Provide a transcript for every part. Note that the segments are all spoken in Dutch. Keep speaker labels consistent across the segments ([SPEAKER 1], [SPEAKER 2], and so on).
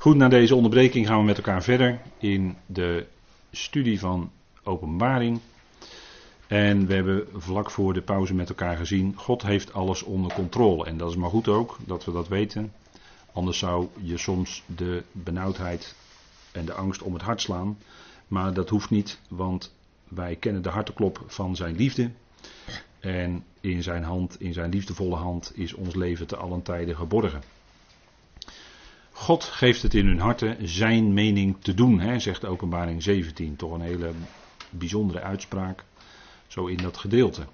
[SPEAKER 1] Goed, na deze onderbreking gaan we met elkaar verder in de studie van Openbaring. En we hebben vlak voor de pauze met elkaar gezien, God heeft alles onder controle. En dat is maar goed ook, dat we dat weten. Anders zou je soms de benauwdheid en de angst om het hart slaan. Maar dat hoeft niet, want wij kennen de harteklop van zijn liefde. En in zijn hand, in zijn liefdevolle hand, is ons leven te allen tijden geborgen. God geeft het in hun harten zijn mening te doen, hè, zegt Openbaring 17. Toch een hele bijzondere uitspraak, zo in dat gedeelte.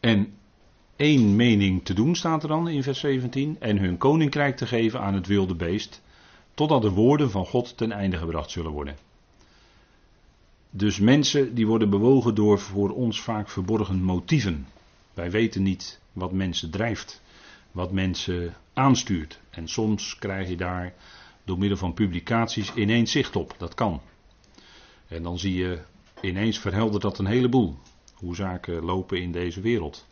[SPEAKER 1] En één mening te doen staat er dan in vers 17. En hun koninkrijk te geven aan het wilde beest, totdat de woorden van God ten einde gebracht zullen worden. Dus mensen die worden bewogen door voor ons vaak verborgen motieven. Wij weten niet wat mensen drijft, wat mensen aanstuurt. En soms krijg je daar door middel van publicaties ineens zicht op. Dat kan. En dan zie je ineens verheldert dat een heleboel. Hoe zaken lopen in deze wereld.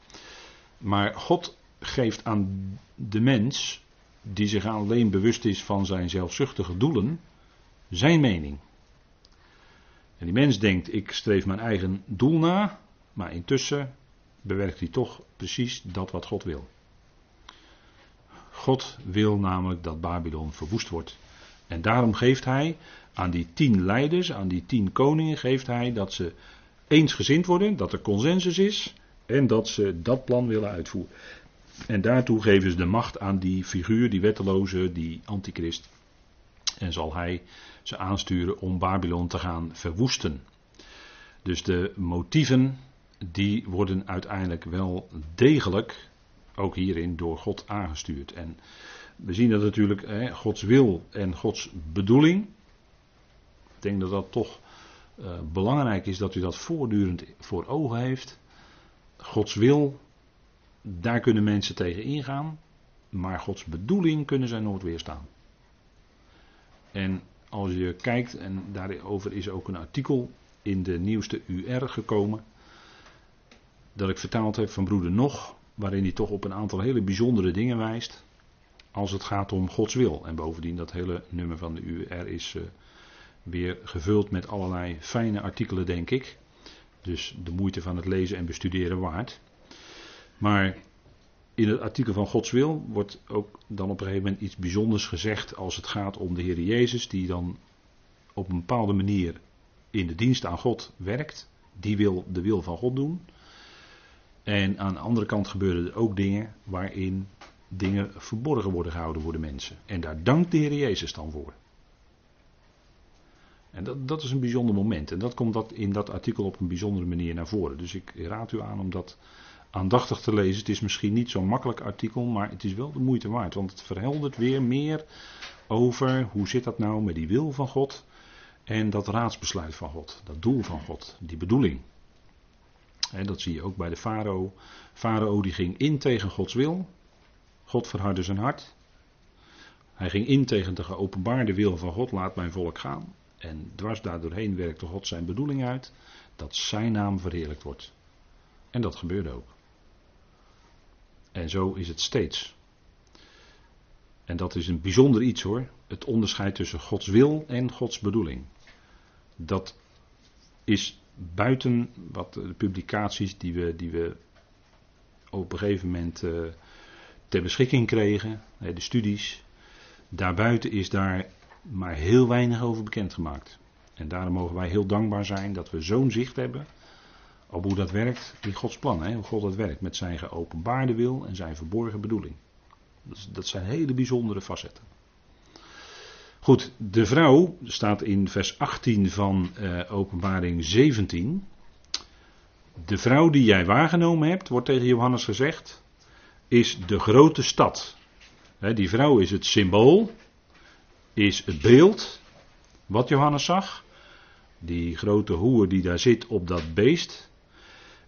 [SPEAKER 1] Maar God geeft aan de mens, die zich alleen bewust is van zijn zelfzuchtige doelen, zijn mening. En die mens denkt, ik streef mijn eigen doel na, maar intussen bewerkt hij toch precies dat wat God wil. God wil namelijk dat Babylon verwoest wordt. En daarom geeft hij aan die tien leiders, aan die tien koningen, geeft hij dat ze eensgezind worden, dat er consensus is en dat ze dat plan willen uitvoeren. En daartoe geven ze de macht aan die figuur, die wetteloze, die antichrist. En zal hij ze aansturen om Babylon te gaan verwoesten. Dus de motieven, die worden uiteindelijk wel degelijk, ook hierin, door God aangestuurd. En we zien dat natuurlijk, hè, Gods wil en Gods bedoeling. Ik denk dat dat toch uh, belangrijk is dat u dat voortdurend voor ogen heeft. Gods wil, daar kunnen mensen tegen ingaan. Maar Gods bedoeling kunnen zij nooit weerstaan. En als je kijkt, en daarover is ook een artikel in de nieuwste UR gekomen, dat ik vertaald heb van broeder Nog, waarin hij toch op een aantal hele bijzondere dingen wijst, als het gaat om Gods wil. En bovendien, dat hele nummer van de UR is uh, weer gevuld met allerlei fijne artikelen, denk ik. Dus de moeite van het lezen en bestuderen waard. Maar in het artikel van Gods wil wordt ook dan op een gegeven moment iets bijzonders gezegd als het gaat om de Heer Jezus, die dan op een bepaalde manier in de dienst aan God werkt. Die wil de wil van God doen. En aan de andere kant gebeuren er ook dingen waarin dingen verborgen worden gehouden voor de mensen. En daar dankt de Heer Jezus dan voor. En dat, dat is een bijzonder moment. En dat komt dat in dat artikel op een bijzondere manier naar voren. Dus ik raad u aan om dat aandachtig te lezen. Het is misschien niet zo'n makkelijk artikel, maar het is wel de moeite waard. Want het verheldert weer meer over hoe zit dat nou met die wil van God en dat raadsbesluit van God, dat doel van God, die bedoeling. Dat zie je ook bij de farao. Farao die ging in tegen Gods wil. God verhardde zijn hart. Hij ging in tegen de geopenbaarde wil van God, laat mijn volk gaan. En dwars daardoorheen werkte God zijn bedoeling uit, dat zijn naam verheerlijkt wordt. En dat gebeurde ook. En zo is het steeds. En dat is een bijzonder iets hoor. Het onderscheid tussen Gods wil en Gods bedoeling. Dat is buiten wat de publicaties die we, die we op een gegeven moment uh, ter beschikking kregen, de studies. Daarbuiten is daar maar heel weinig over bekendgemaakt. En daarom mogen wij heel dankbaar zijn dat we zo'n zicht hebben op hoe dat werkt in Gods plan. Hè? Hoe God dat werkt met zijn geopenbaarde wil en zijn verborgen bedoeling. Dat zijn hele bijzondere facetten. Goed, de vrouw staat in vers 18 van uh, Openbaring 17. De vrouw die jij waargenomen hebt, wordt tegen Johannes gezegd, is de grote stad. die vrouw is het symbool, is het beeld wat Johannes zag. Die grote hoer die daar zit op dat beest.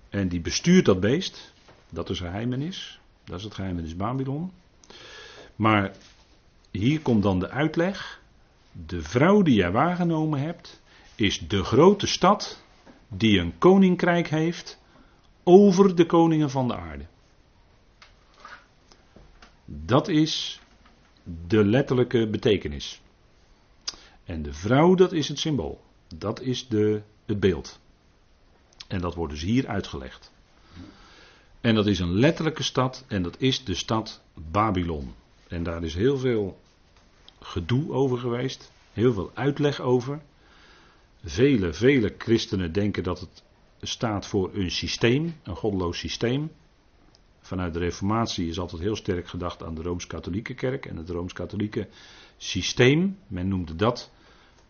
[SPEAKER 1] En die bestuurt dat beest. Dat is geheimenis. Dat is het geheimenis Babylon. Maar hier komt dan de uitleg. De vrouw die jij waargenomen hebt, is de grote stad die een koninkrijk heeft over de koningen van de aarde. Dat is de letterlijke betekenis. En de vrouw, dat is het symbool. Dat is de, het beeld. En dat wordt dus hier uitgelegd. En dat is een letterlijke stad en dat is de stad Babylon. En daar is heel veel gedoe over geweest, heel veel uitleg over. Vele, vele christenen denken dat het staat voor een systeem, een goddeloos systeem. Vanuit de Reformatie is altijd heel sterk gedacht aan de Rooms-Katholieke Kerk en het Rooms-Katholieke systeem. Men noemde dat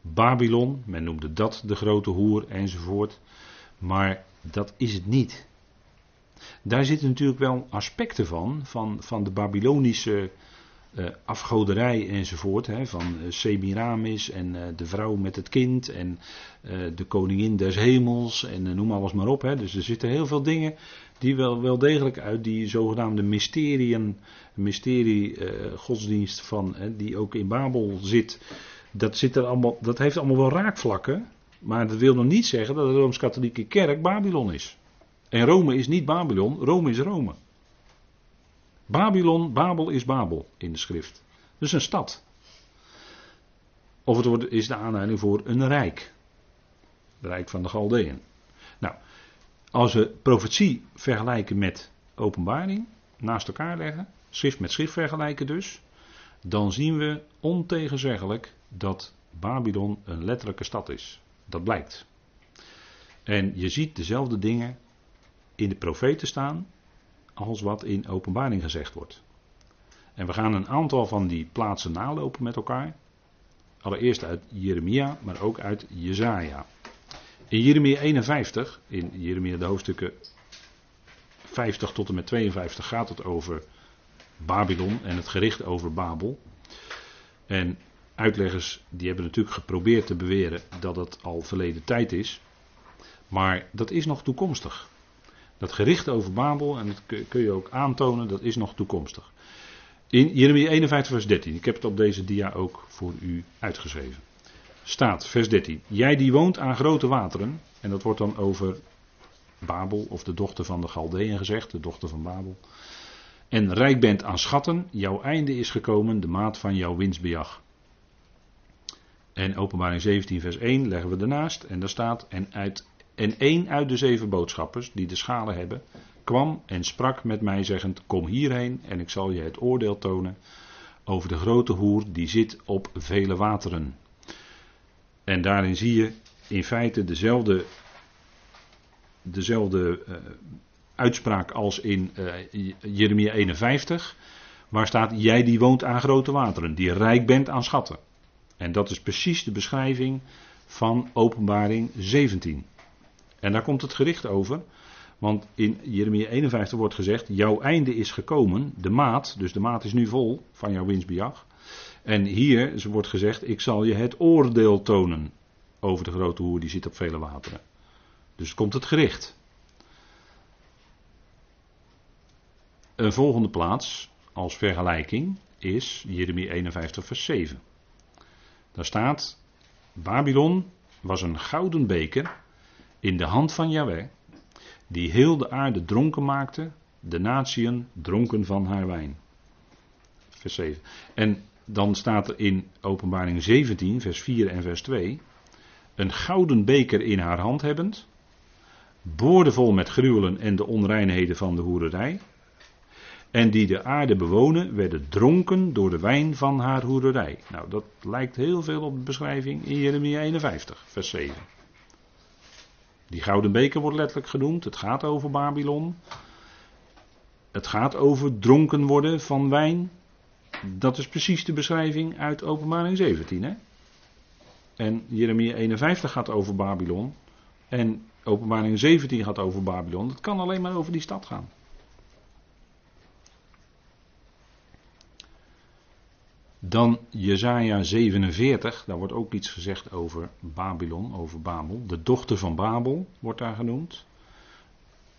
[SPEAKER 1] Babylon, men noemde dat de grote hoer enzovoort. Maar dat is het niet. Daar zitten natuurlijk wel aspecten van, van, van de Babylonische afgoderij enzovoort. Hè, van uh, Semiramis en uh, de vrouw met het kind en de koningin des hemels en noem alles maar op. Hè. Dus er zitten heel veel dingen die wel, wel degelijk uit die zogenaamde mysterieën, mysterie godsdienst van, die ook in Babel zit. Dat, zit er allemaal, dat heeft allemaal wel raakvlakken. Maar dat wil nog niet zeggen dat de Rooms-Katholieke Kerk Babylon is. En Rome is niet Babylon, Rome is Rome. Babylon, Babel is Babel in de schrift. Dus een stad. Of het wordt, is de aanleiding voor een rijk. Het rijk van de Galdeën. Nou, als we profetie vergelijken met openbaring, naast elkaar leggen, schrift met schrift vergelijken dus, dan zien we ontegenzeggelijk dat Babylon een letterlijke stad is. Dat blijkt. En je ziet dezelfde dingen in de profeten staan als wat in openbaring gezegd wordt. En we gaan een aantal van die plaatsen nalopen met elkaar. Allereerst uit Jeremia, maar ook uit Jezaja. In Jeremia 51, in Jeremia de hoofdstukken 50 tot en met 52 gaat het over Babylon en het gericht over Babel. En uitleggers die hebben natuurlijk geprobeerd te beweren dat het al verleden tijd is. Maar dat is nog toekomstig. Dat gericht over Babel, en dat kun je ook aantonen, dat is nog toekomstig. In Jeremia 51, vers 13. Ik heb het op deze dia ook voor u uitgeschreven. Staat, vers 13. Jij die woont aan grote wateren. En dat wordt dan over Babel, of de dochter van de Galdeën gezegd, de dochter van Babel. En rijk bent aan schatten, jouw einde is gekomen, de maat van jouw winstbejag. En openbaring 17, vers 1 leggen we ernaast. En daar staat, en uit en één uit de zeven boodschappers, die de schalen hebben, kwam en sprak met mij zeggend, kom hierheen en ik zal je het oordeel tonen over de grote hoer die zit op vele wateren. En daarin zie je in feite dezelfde, dezelfde uh, uitspraak als in uh, Jeremia 51, waar staat, jij die woont aan grote wateren, die rijk bent aan schatten. En dat is precies de beschrijving van openbaring 17. En daar komt het gericht over. Want in Jeremia 51 wordt gezegd: Jouw einde is gekomen, de maat, dus de maat is nu vol van jouw winstbejag. En hier wordt gezegd: Ik zal je het oordeel tonen over de grote hoer die zit op vele wateren. Dus komt het gericht. Een volgende plaats als vergelijking is Jeremia 51, vers 7. Daar staat: Babylon was een gouden beker in de hand van Yahweh, die heel de aarde dronken maakte, de natieën dronken van haar wijn. Vers 7. En dan staat er in Openbaring 17, vers 4 en vers 2, een gouden beker in haar hand hebbend, boordevol met gruwelen en de onreinheden van de hoererij, en die de aarde bewonen, werden dronken door de wijn van haar hoererij. Nou, dat lijkt heel veel op de beschrijving in Jeremia 51, vers 7. Die gouden beker wordt letterlijk genoemd. Het gaat over Babylon. Het gaat over dronken worden van wijn. Dat is precies de beschrijving uit Openbaring 17. Hè? En Jeremia 51 gaat over Babylon. En Openbaring 17 gaat over Babylon. Het kan alleen maar over die stad gaan. Dan Jezaja 47, daar wordt ook iets gezegd over Babylon, over Babel. De dochter van Babel wordt daar genoemd.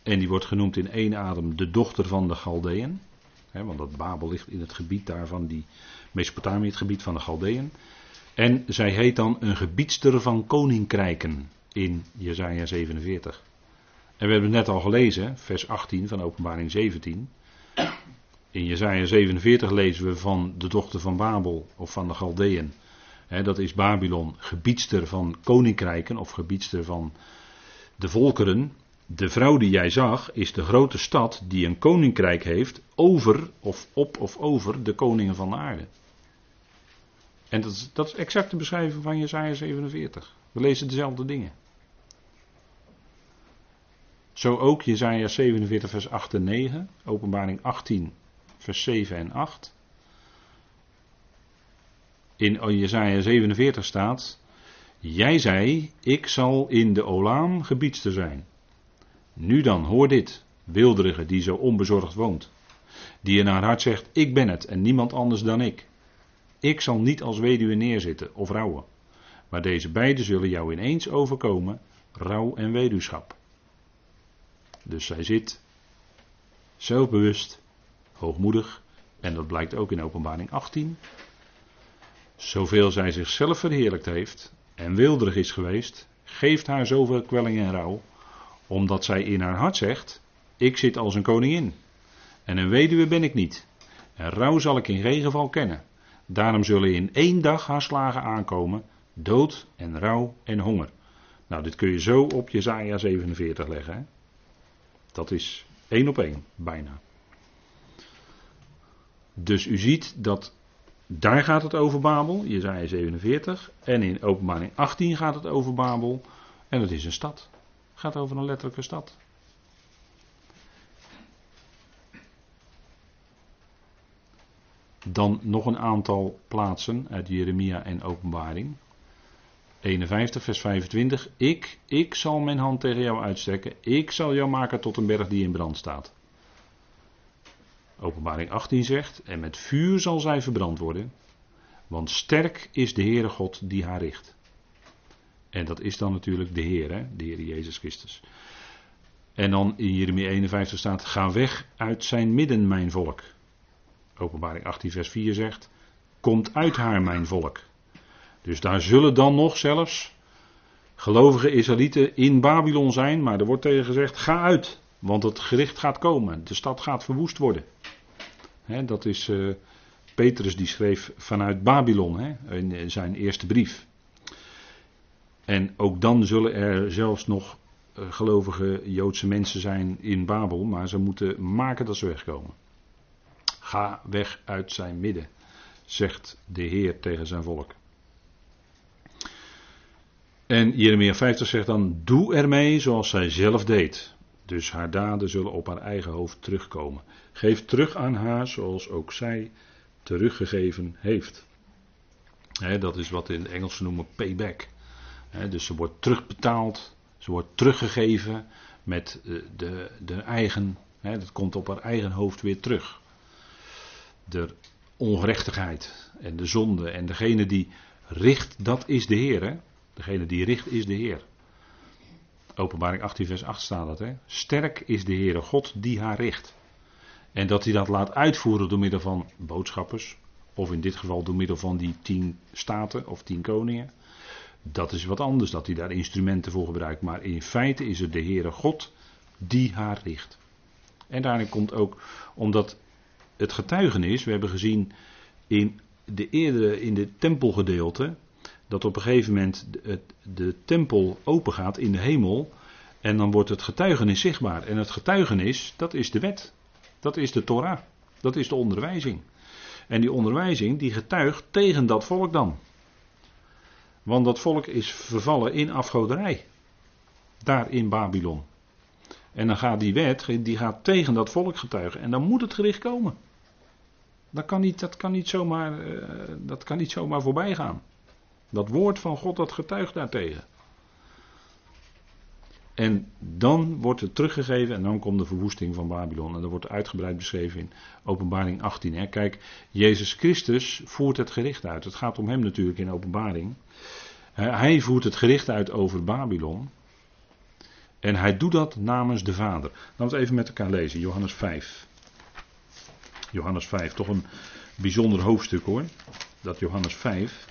[SPEAKER 1] En die wordt genoemd in één adem de dochter van de Galdeën. want dat Babel ligt in het gebied daarvan, die Mesopotamië, het gebied van de Galdeën. En zij heet dan een gebiedster van koninkrijken in Jezaja 47. En we hebben het net al gelezen, vers 18 van openbaring 17. In Jesaja 47 lezen we van de dochter van Babel of van de Galdeën. dat is Babylon, gebiedster van koninkrijken of gebiedster van de volkeren. De vrouw die jij zag is de grote stad die een koninkrijk heeft over of op of over de koningen van de aarde. En dat is, dat is exact de beschrijving van Jesaja 47. We lezen dezelfde dingen. Zo ook Jesaja 47 vers 8 en 9, openbaring 18 vers 7 en 8. In Jesaja 47 staat, Jij zei, ik zal in de Olaam gebiedster zijn. Nu dan, hoor dit, wilderige die zo onbezorgd woont. Die in haar hart zegt, ik ben het en niemand anders dan ik. Ik zal niet als weduwe neerzitten of rouwen. Maar deze beiden zullen jou ineens overkomen, rouw en weduwschap. Dus zij zit zelfbewust, hoogmoedig, en dat blijkt ook in openbaring 18. Zoveel zij zichzelf verheerlijkt heeft en wilderig is geweest, geeft haar zoveel kwelling en rouw, omdat zij in haar hart zegt, ik zit als een koningin, en een weduwe ben ik niet, en rouw zal ik in geen geval kennen. Daarom zullen in één dag haar slagen aankomen, dood en rouw en honger. Nou, dit kun je zo op Jezaja 47 leggen. Hè? Dat is één op één, bijna. Dus u ziet dat daar gaat het over Babel, Jezaja 47. En in openbaring 18 gaat het over Babel. En het is een stad. Het gaat over een letterlijke stad. Dan nog een aantal plaatsen uit Jeremia en Openbaring. 51, vers 25. Ik, ik zal mijn hand tegen jou uitstrekken. Ik zal jou maken tot een berg die in brand staat. Openbaring 18 zegt, en met vuur zal zij verbrand worden, want sterk is de Heere God die haar richt. En dat is dan natuurlijk de Heer, de Heer Jezus Christus. En dan in Jeremia 51 staat, ga weg uit zijn midden mijn volk. Openbaring 18 vers 4 zegt, komt uit haar mijn volk. Dus daar zullen dan nog zelfs gelovige Israëlieten in Babylon zijn, maar er wordt tegen gezegd, ga uit, want het gericht gaat komen, de stad gaat verwoest worden. Dat is uh, Petrus die schreef vanuit Babylon in zijn eerste brief. En ook dan zullen er zelfs nog uh, gelovige Joodse mensen zijn in Babel, maar ze moeten maken dat ze wegkomen. Ga weg uit zijn midden, zegt de Heer tegen zijn volk. En Jeremia 50 zegt dan: Doe ermee zoals zij zelf deed. Dus haar daden zullen op haar eigen hoofd terugkomen. Geef terug aan haar zoals ook zij teruggegeven heeft. dat is wat in het Engels noemen payback. dus ze wordt terugbetaald, ze wordt teruggegeven met de, de, de eigen, dat komt op haar eigen hoofd weer terug. De ongerechtigheid en de zonde en degene die richt, dat is de Heer. Degene die richt is de Heer. Openbaring 18 vers 8 staat dat. Hè? Sterk is de Heere God die haar richt. En dat hij dat laat uitvoeren door middel van boodschappers. Of in dit geval door middel van die tien staten of tien koningen. Dat is wat anders, dat hij daar instrumenten voor gebruikt. Maar in feite is het de Heere God die haar richt. En daarin komt ook, omdat het getuigenis, we hebben gezien in de eerdere, in de tempelgedeelte, dat op een gegeven moment de, tempel open gaat in de hemel. En dan wordt het getuigenis zichtbaar. En het getuigenis, dat is de wet. Dat is de Torah. Dat is de onderwijzing. En die onderwijzing die getuigt tegen dat volk dan. Want dat volk is vervallen in afgoderij. Daar in Babylon. En dan gaat die wet, die gaat tegen dat volk getuigen. En dan moet het gericht komen. Dat kan niet, dat kan niet, zomaar, uh, dat kan niet zomaar voorbij gaan. Dat woord van God dat getuigt daartegen. En dan wordt het teruggegeven en dan komt de verwoesting van Babylon. En dat wordt uitgebreid beschreven in Openbaring 18. Hè. Kijk, Jezus Christus voert het gericht uit. Het gaat om hem natuurlijk in Openbaring. Hij voert het gericht uit over Babylon. En hij doet dat namens de Vader. Laten we even met elkaar lezen, Johannes 5. Johannes 5, toch een bijzonder hoofdstuk hoor. Dat Johannes 5.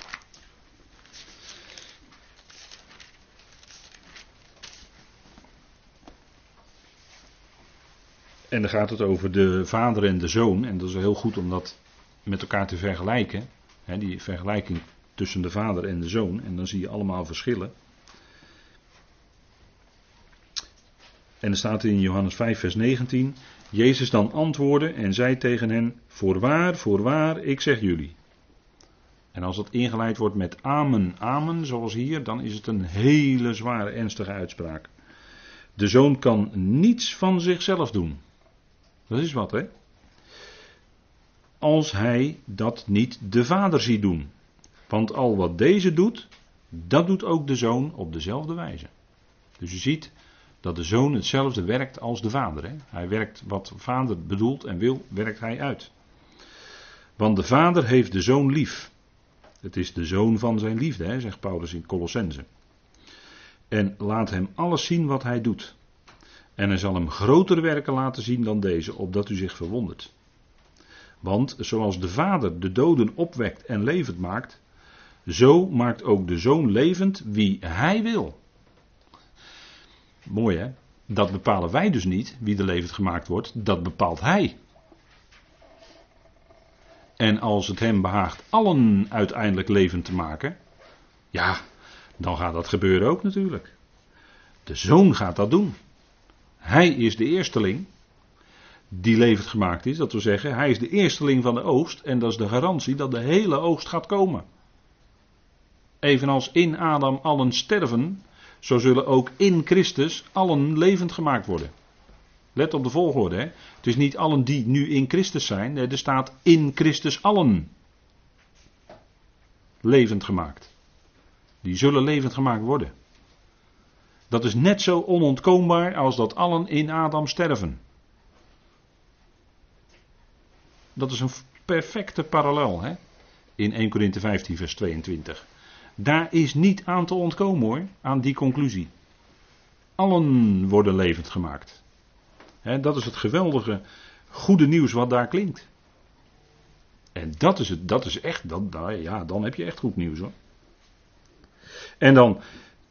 [SPEAKER 1] En dan gaat het over de vader en de zoon. En dat is heel goed om dat met elkaar te vergelijken. die vergelijking tussen de vader en de zoon. En dan zie je allemaal verschillen. En er staat in Johannes 5, vers 19. Jezus dan antwoordde en zei tegen hen: Voorwaar, voorwaar, ik zeg jullie. En als dat ingeleid wordt met amen, amen, zoals hier, dan is het een hele zware, ernstige uitspraak. De zoon kan niets van zichzelf doen. Dat is wat, hè? Als hij dat niet de vader ziet doen. Want al wat deze doet, dat doet ook de zoon op dezelfde wijze. Dus je ziet dat de zoon hetzelfde werkt als de vader. Hè? Hij werkt wat de vader bedoelt en wil, werkt hij uit. Want de vader heeft de zoon lief. Het is de zoon van zijn liefde, hè, zegt Paulus in Colossense. En laat hem alles zien wat hij doet. En hij zal hem grotere werken laten zien dan deze, opdat u zich verwondert. Want zoals de vader de doden opwekt en levend maakt, zo maakt ook de zoon levend wie hij wil. Mooi hè? Dat bepalen wij dus niet, wie er levend gemaakt wordt, dat bepaalt hij. En als het hem behaagt allen uiteindelijk levend te maken, ja, dan gaat dat gebeuren ook natuurlijk. De zoon gaat dat doen. Hij is de eersteling die levend gemaakt is. Dat wil zeggen, hij is de eersteling van de oogst en dat is de garantie dat de hele oogst gaat komen. Evenals in Adam allen sterven, zo zullen ook in Christus allen levend gemaakt worden. Let op de volgorde. Hè? Het is niet allen die nu in Christus zijn. Er staat in Christus allen. Levend gemaakt. Die zullen levend gemaakt worden. Dat is net zo onontkoombaar als dat allen in Adam sterven. Dat is een perfecte parallel hè? in 1 Corinthië 15, vers 22. Daar is niet aan te ontkomen hoor, aan die conclusie. Allen worden levend gemaakt. dat is het geweldige goede nieuws wat daar klinkt. En dat is, het, dat is echt, dat, ja, dan heb je echt goed nieuws hoor. En dan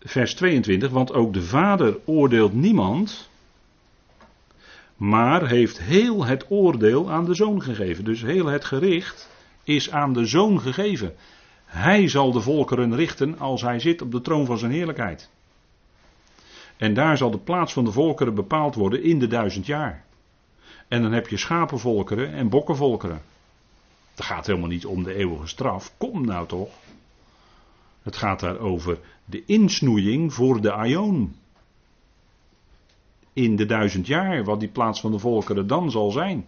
[SPEAKER 1] vers 22, want ook de Vader oordeelt niemand, maar heeft heel het oordeel aan de Zoon gegeven. Dus heel het gericht is aan de Zoon gegeven. Hij zal de volkeren richten als hij zit op de troon van zijn heerlijkheid. En daar zal de plaats van de volkeren bepaald worden in de duizend jaar. En dan heb je schapenvolkeren en bokkenvolkeren. Het gaat helemaal niet om de eeuwige straf. Kom nou toch. Het gaat daar over de insnoeiing voor de Aion. In de duizend jaar, wat die plaats van de volkeren dan zal zijn.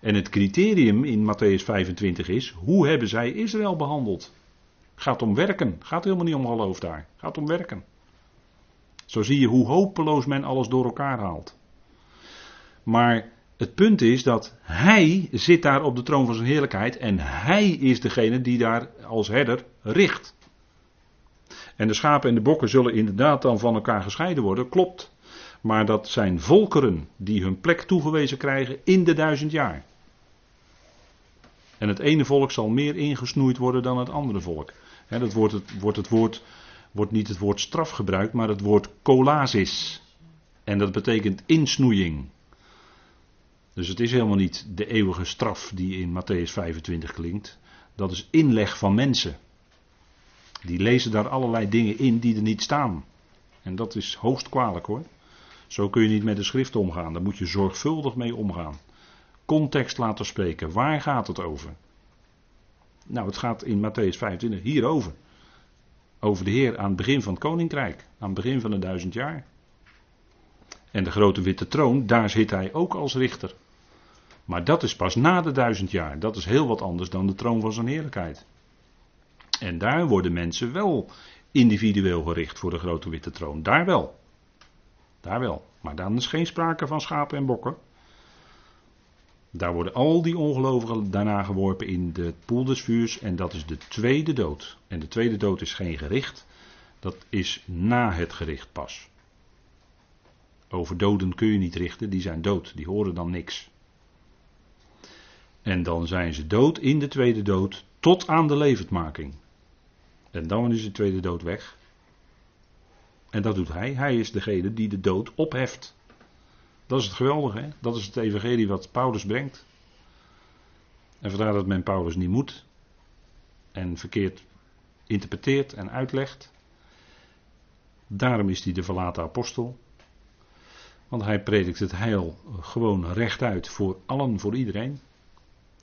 [SPEAKER 1] En het criterium in Matthäus 25 is, hoe hebben zij Israël behandeld? Gaat om werken, gaat helemaal niet om geloof daar, gaat om werken. Zo zie je hoe hopeloos men alles door elkaar haalt. Maar het punt is dat hij zit daar op de troon van zijn heerlijkheid en hij is degene die daar als herder richt. En de schapen en de bokken zullen inderdaad dan van elkaar gescheiden worden, klopt. Maar dat zijn volkeren die hun plek toegewezen krijgen in de duizend jaar. En het ene volk zal meer ingesnoeid worden dan het andere volk. dat wordt, het, wordt, het woord, wordt niet het woord straf gebruikt, maar het woord kolasis. En dat betekent insnoeiing. Dus het is helemaal niet de eeuwige straf die in Matthäus 25 klinkt. Dat is inleg van mensen. Die lezen daar allerlei dingen in die er niet staan. En dat is hoogst kwalijk hoor. Zo kun je niet met de schrift omgaan. Daar moet je zorgvuldig mee omgaan. Context laten spreken. Waar gaat het over? Nou, het gaat in Matthäus 25 hierover. Over de Heer aan het begin van het koninkrijk. Aan het begin van de duizend jaar. En de grote witte troon, daar zit hij ook als richter. Maar dat is pas na de duizend jaar. Dat is heel wat anders dan de troon van zijn heerlijkheid. En daar worden mensen wel individueel gericht voor de grote witte troon. Daar wel. Daar wel. Maar dan is geen sprake van schapen en bokken. Daar worden al die ongelovigen daarna geworpen in de poel des vuurs. En dat is de tweede dood. En de tweede dood is geen gericht. Dat is na het gericht pas. Over doden kun je niet richten, die zijn dood, die horen dan niks. En dan zijn ze dood in de tweede dood tot aan de levendmaking. En dan is de tweede dood weg. En dat doet hij. Hij is degene die de dood opheft. Dat is het geweldige. Hè? Dat is het evangelie wat Paulus brengt. En vandaar dat men Paulus niet moet. En verkeerd interpreteert en uitlegt. Daarom is hij de verlaten apostel. Want hij predikt het heil gewoon rechtuit voor allen, voor iedereen.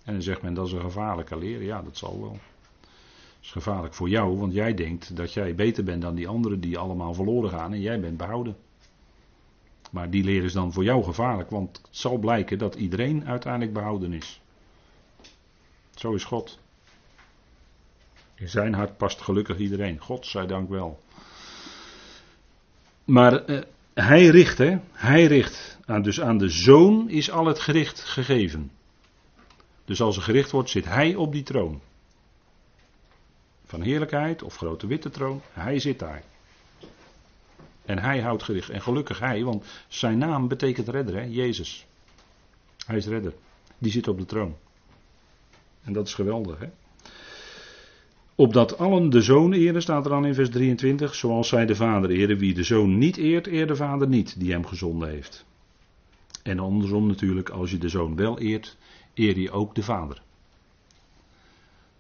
[SPEAKER 1] En dan zegt men dat is een gevaarlijke leer. Ja, dat zal wel. Is gevaarlijk voor jou, want jij denkt dat jij beter bent dan die anderen die allemaal verloren gaan en jij bent behouden. Maar die leer is dan voor jou gevaarlijk, want het zal blijken dat iedereen uiteindelijk behouden is. Zo is God. In zijn hart past gelukkig iedereen. God zij dank wel. Maar eh, hij richt, hè? Hij richt. Dus aan de zoon is al het gericht gegeven. Dus als er gericht wordt, zit hij op die troon. Van heerlijkheid of grote witte troon, hij zit daar. En hij houdt gericht. En gelukkig hij, want zijn naam betekent redder, hè? Jezus. Hij is redder. Die zit op de troon. En dat is geweldig, hè? Opdat allen de zoon eren, staat er dan in vers 23, zoals zij de vader eren. Wie de zoon niet eert, eert de vader niet, die hem gezonden heeft. En andersom natuurlijk, als je de zoon wel eert, eer je ook de vader.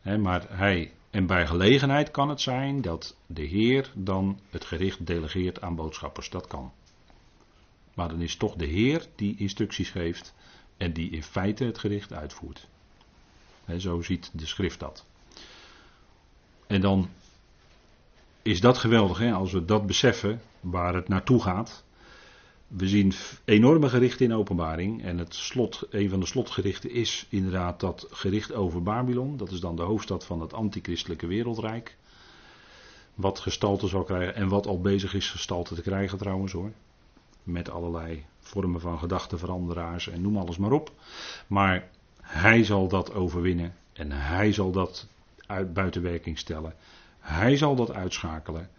[SPEAKER 1] maar hij, en bij gelegenheid kan het zijn dat de Heer dan het gericht delegeert aan boodschappers. Dat kan. Maar dan is toch de Heer die instructies geeft en die in feite het gericht uitvoert. zo ziet de schrift dat. En dan is dat geweldig, hè, als we dat beseffen, waar het naartoe gaat. We zien enorme gerichten in openbaring. En het slot, een van de slotgerichten is inderdaad dat gericht over Babylon. Dat is dan de hoofdstad van het antichristelijke wereldrijk. Wat gestalte zal krijgen en wat al bezig is gestalte te krijgen trouwens hoor. Met allerlei vormen van gedachtenveranderaars en noem alles maar op. Maar hij zal dat overwinnen en hij zal dat uit buitenwerking stellen. Hij zal dat uitschakelen.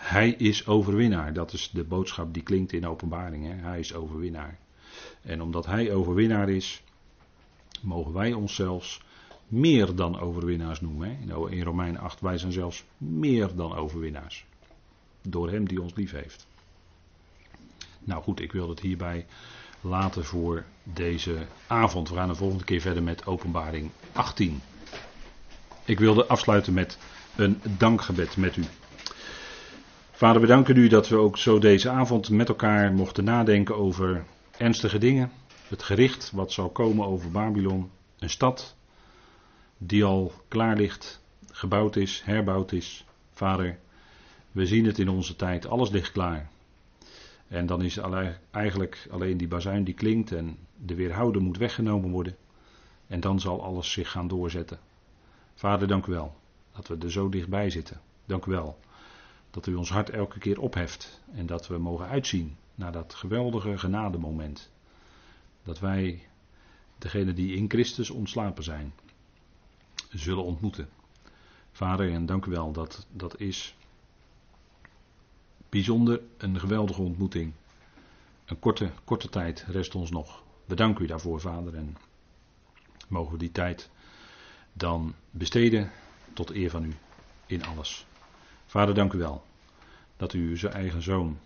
[SPEAKER 1] Hij is overwinnaar. Dat is de boodschap die klinkt in openbaring. Hè? Hij is overwinnaar. En omdat hij overwinnaar is, mogen wij ons zelfs meer dan overwinnaars noemen. Hè? In Romein 8, wij zijn zelfs meer dan overwinnaars. Door hem die ons lief heeft. Nou goed, ik wil het hierbij laten voor deze avond. We gaan de volgende keer verder met openbaring 18. Ik wilde afsluiten met een dankgebed met u. Vader, we danken u dat we ook zo deze avond met elkaar mochten nadenken over ernstige dingen. Het gericht wat zal komen over Babylon. Een stad die al klaar ligt, gebouwd is, herbouwd is. Vader, we zien het in onze tijd, alles ligt klaar. En dan is eigenlijk alleen die bazuin die klinkt en de weerhouder moet weggenomen worden. En dan zal alles zich gaan doorzetten. Vader, dank u wel dat we er zo dichtbij zitten. Dank u wel dat u ons hart elke keer opheft en dat we mogen uitzien naar dat geweldige genademoment. Dat wij, degene die in Christus ontslapen zijn, zullen ontmoeten. Vader, en dank u wel dat dat is bijzonder een geweldige ontmoeting. Een korte, korte tijd rest ons nog. We danken u daarvoor, Vader, en mogen we die tijd dan besteden tot eer van u in alles. Vader, dank u wel dat u zijn eigen zoon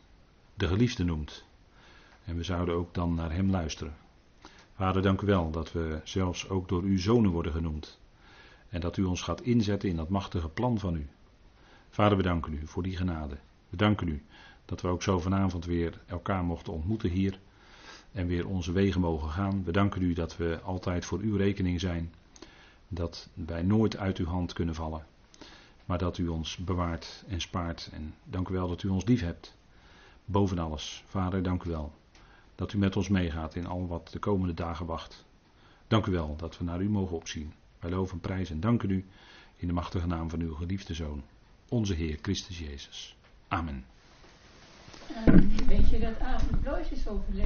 [SPEAKER 1] de geliefde noemt. En we zouden ook dan naar hem luisteren. Vader, dank u wel dat we zelfs ook door uw zonen worden genoemd. En dat u ons gaat inzetten in dat machtige plan van u. Vader, we danken u voor die genade. We danken u dat we ook zo vanavond weer elkaar mochten ontmoeten hier. En weer onze wegen mogen gaan. We danken u dat we altijd voor uw rekening zijn dat wij nooit uit uw hand kunnen vallen. Maar dat u ons bewaart en spaart. En dank u wel dat u ons lief hebt. Boven alles. Vader, dank u wel. Dat u met ons meegaat in al wat de komende dagen wacht. Dank u wel dat we naar u mogen opzien. Wij loven prijs en danken u in de machtige naam van uw geliefde Zoon. Onze Heer Christus Jezus. Amen.
[SPEAKER 2] Uh, weet je dat avond is overleden?